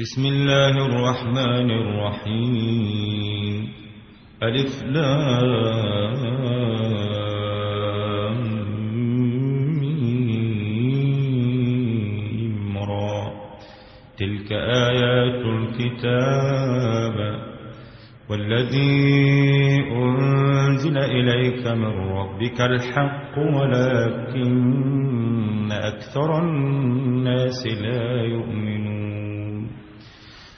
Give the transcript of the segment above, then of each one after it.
بسم الله الرحمن الرحيم. ألف لام را. تلك آيات الكتاب والذي أنزل إليك من ربك الحق ولكن أكثر الناس لا يؤمنون.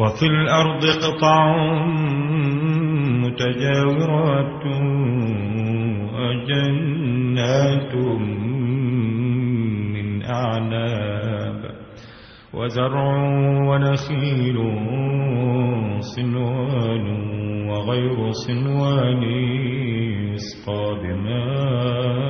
وفي الأرض قطع متجاورات وجنات من أعناب وزرع ونخيل صنوان وغير صنوان يسقى بماء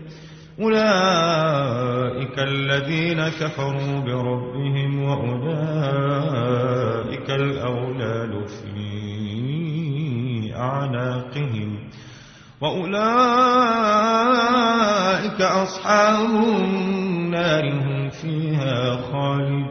أولئك الذين كفروا بربهم وأولئك الأولال في أعناقهم وأولئك أصحاب النار هم فيها خالدون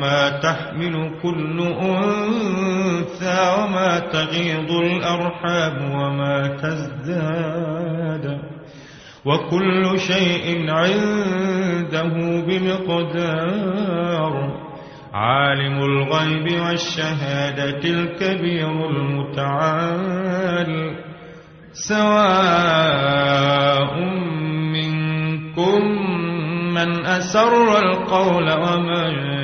ما تحمل كل أنثى وما تغيض الأرحام وما تزداد وكل شيء عنده بمقدار. عالم الغيب والشهادة الكبير المتعال. سواء منكم من أسر القول ومن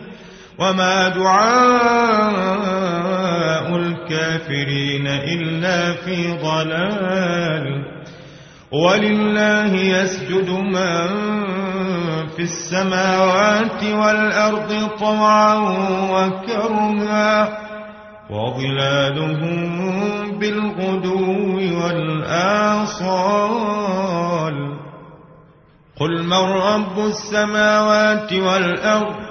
وما دعاء الكافرين إلا في ضلال ولله يسجد من في السماوات والأرض طوعا وكرها وظلالهم بالغدو والآصال قل من رب السماوات والأرض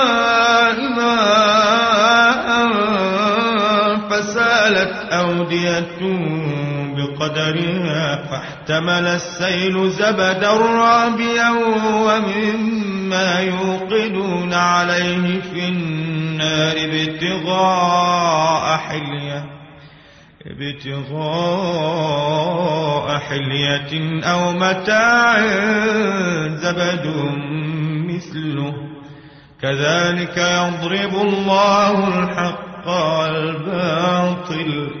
أودية بقدرها فاحتمل السيل زبدا رابيا ومما يوقدون عليه في النار ابتغاء حلية ابتغاء حلية أو متاع زبد مثله. كذلك يضرب الله الحق والباطل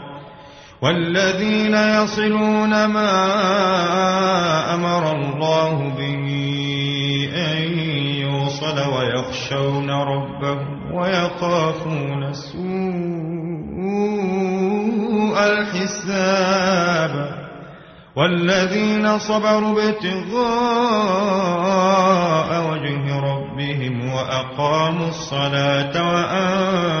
والذين يصلون ما أمر الله به أن يوصل ويخشون ربهم ويخافون سوء الحساب. والذين صبروا ابتغاء وجه ربهم وأقاموا الصلاة وأنفقوا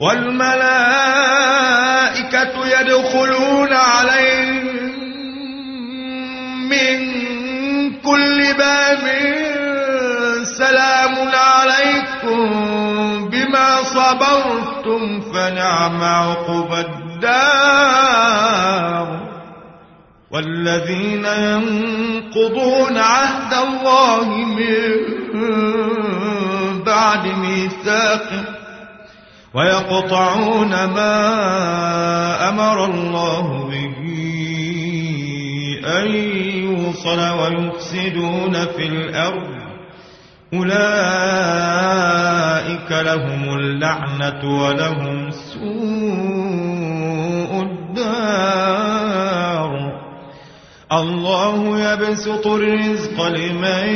والملائكة يدخلون عليهم من كل باب. سلام عليكم بما صبرتم فنعم عقبى الدار. والذين ينقضون عهد الله من بعد ميثاقه ويقطعون ما أمر الله به أن يوصل ويفسدون في الأرض. أولئك لهم اللعنة ولهم سوء الدار. الله يبسط الرزق لمن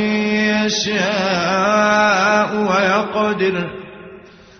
يشاء ويقدر.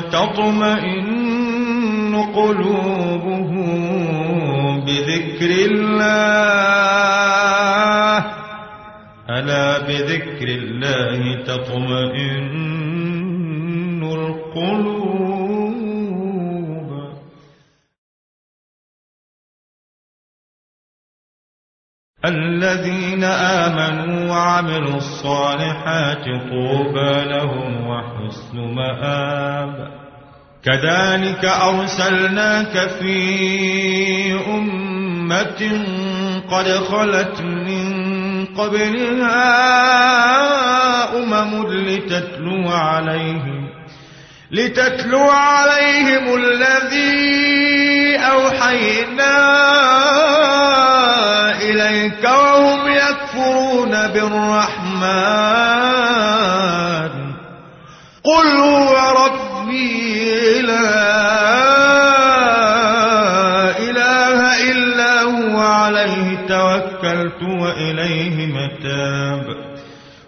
وتطمئن قلوبهم بذكر الله. ألا بذكر الله تطمئن القلوب؟ الذين آمنوا وعملوا الصالحات طوبى لهم وحسن مآب. كذلك أرسلناك في أمة قد خلت من قبلها أمم لتتلو عليهم لتتلو عليهم الذي أوحينا إليك وهم يكفرون بالرحمن. قل هو ربي لا إله إلا هو عليه توكلت وإليه متاب.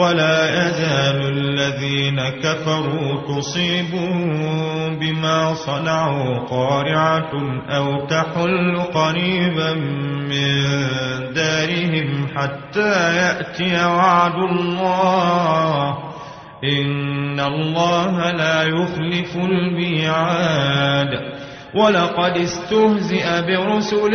ولا يزال الذين كفروا تصيبهم بما صنعوا قارعة أو تحل قريبا من دارهم حتى يأتي وعد الله. إن الله لا يخلف الميعاد. ولقد استهزئ برسل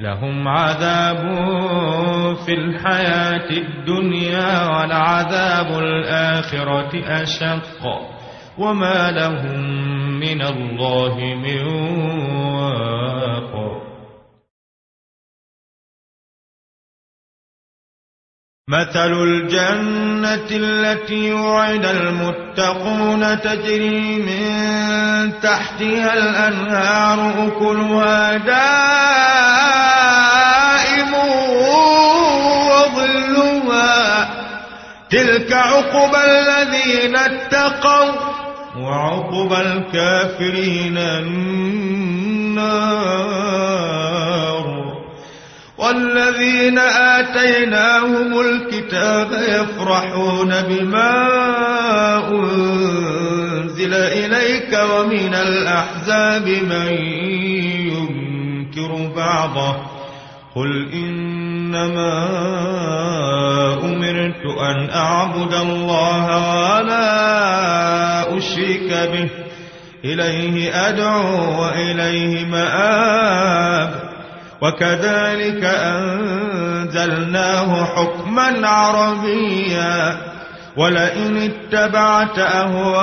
لهم عذاب في الحياة الدنيا ولعذاب الآخرة أشق وما لهم من الله من واق. مثل الجنة التي وعد المتقون تجري من تحتها الأنهار أكلها دائم تلك عقبى الذين اتقوا وعقبى الكافرين النار. والذين آتيناهم الكتاب يفرحون بما أنزل إليك ومن الأحزاب من ينكر بعضه. قل إنما أمرت أن أعبد الله ولا أشرك به. إليه أدعو وإليه مآب. وكذلك أنزلناه حكما عربيا. ولئن اتبعت أهواءهم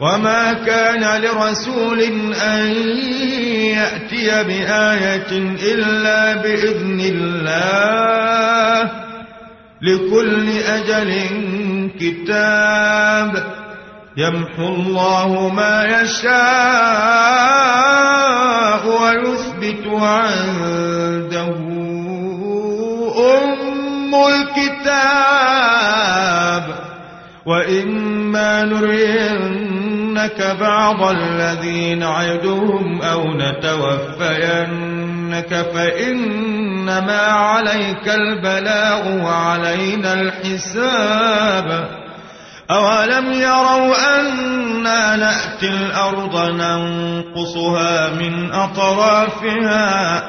وما كان لرسول أن يأتي بآية إلا بإذن الله لكل أجل كتاب يمحو الله ما يشاء ويثبت عنده أم الكتاب وإما نرينك بعض الذين نعدهم أو نتوفينك فإنما عليك البلاغ وعلينا الحساب. أولم يروا أنا نأتي الأرض ننقصها من أطرافها؟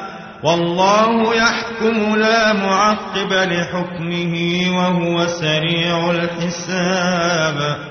والله يحكم لا معقب لحكمه وهو سريع الحساب.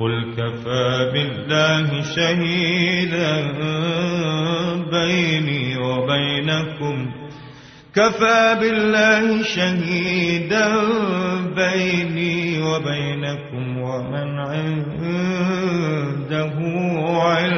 قل كفى بالله شهيدا بيني وبينكم. كفى بالله شهيدا بيني وبينكم ومن عنده علم.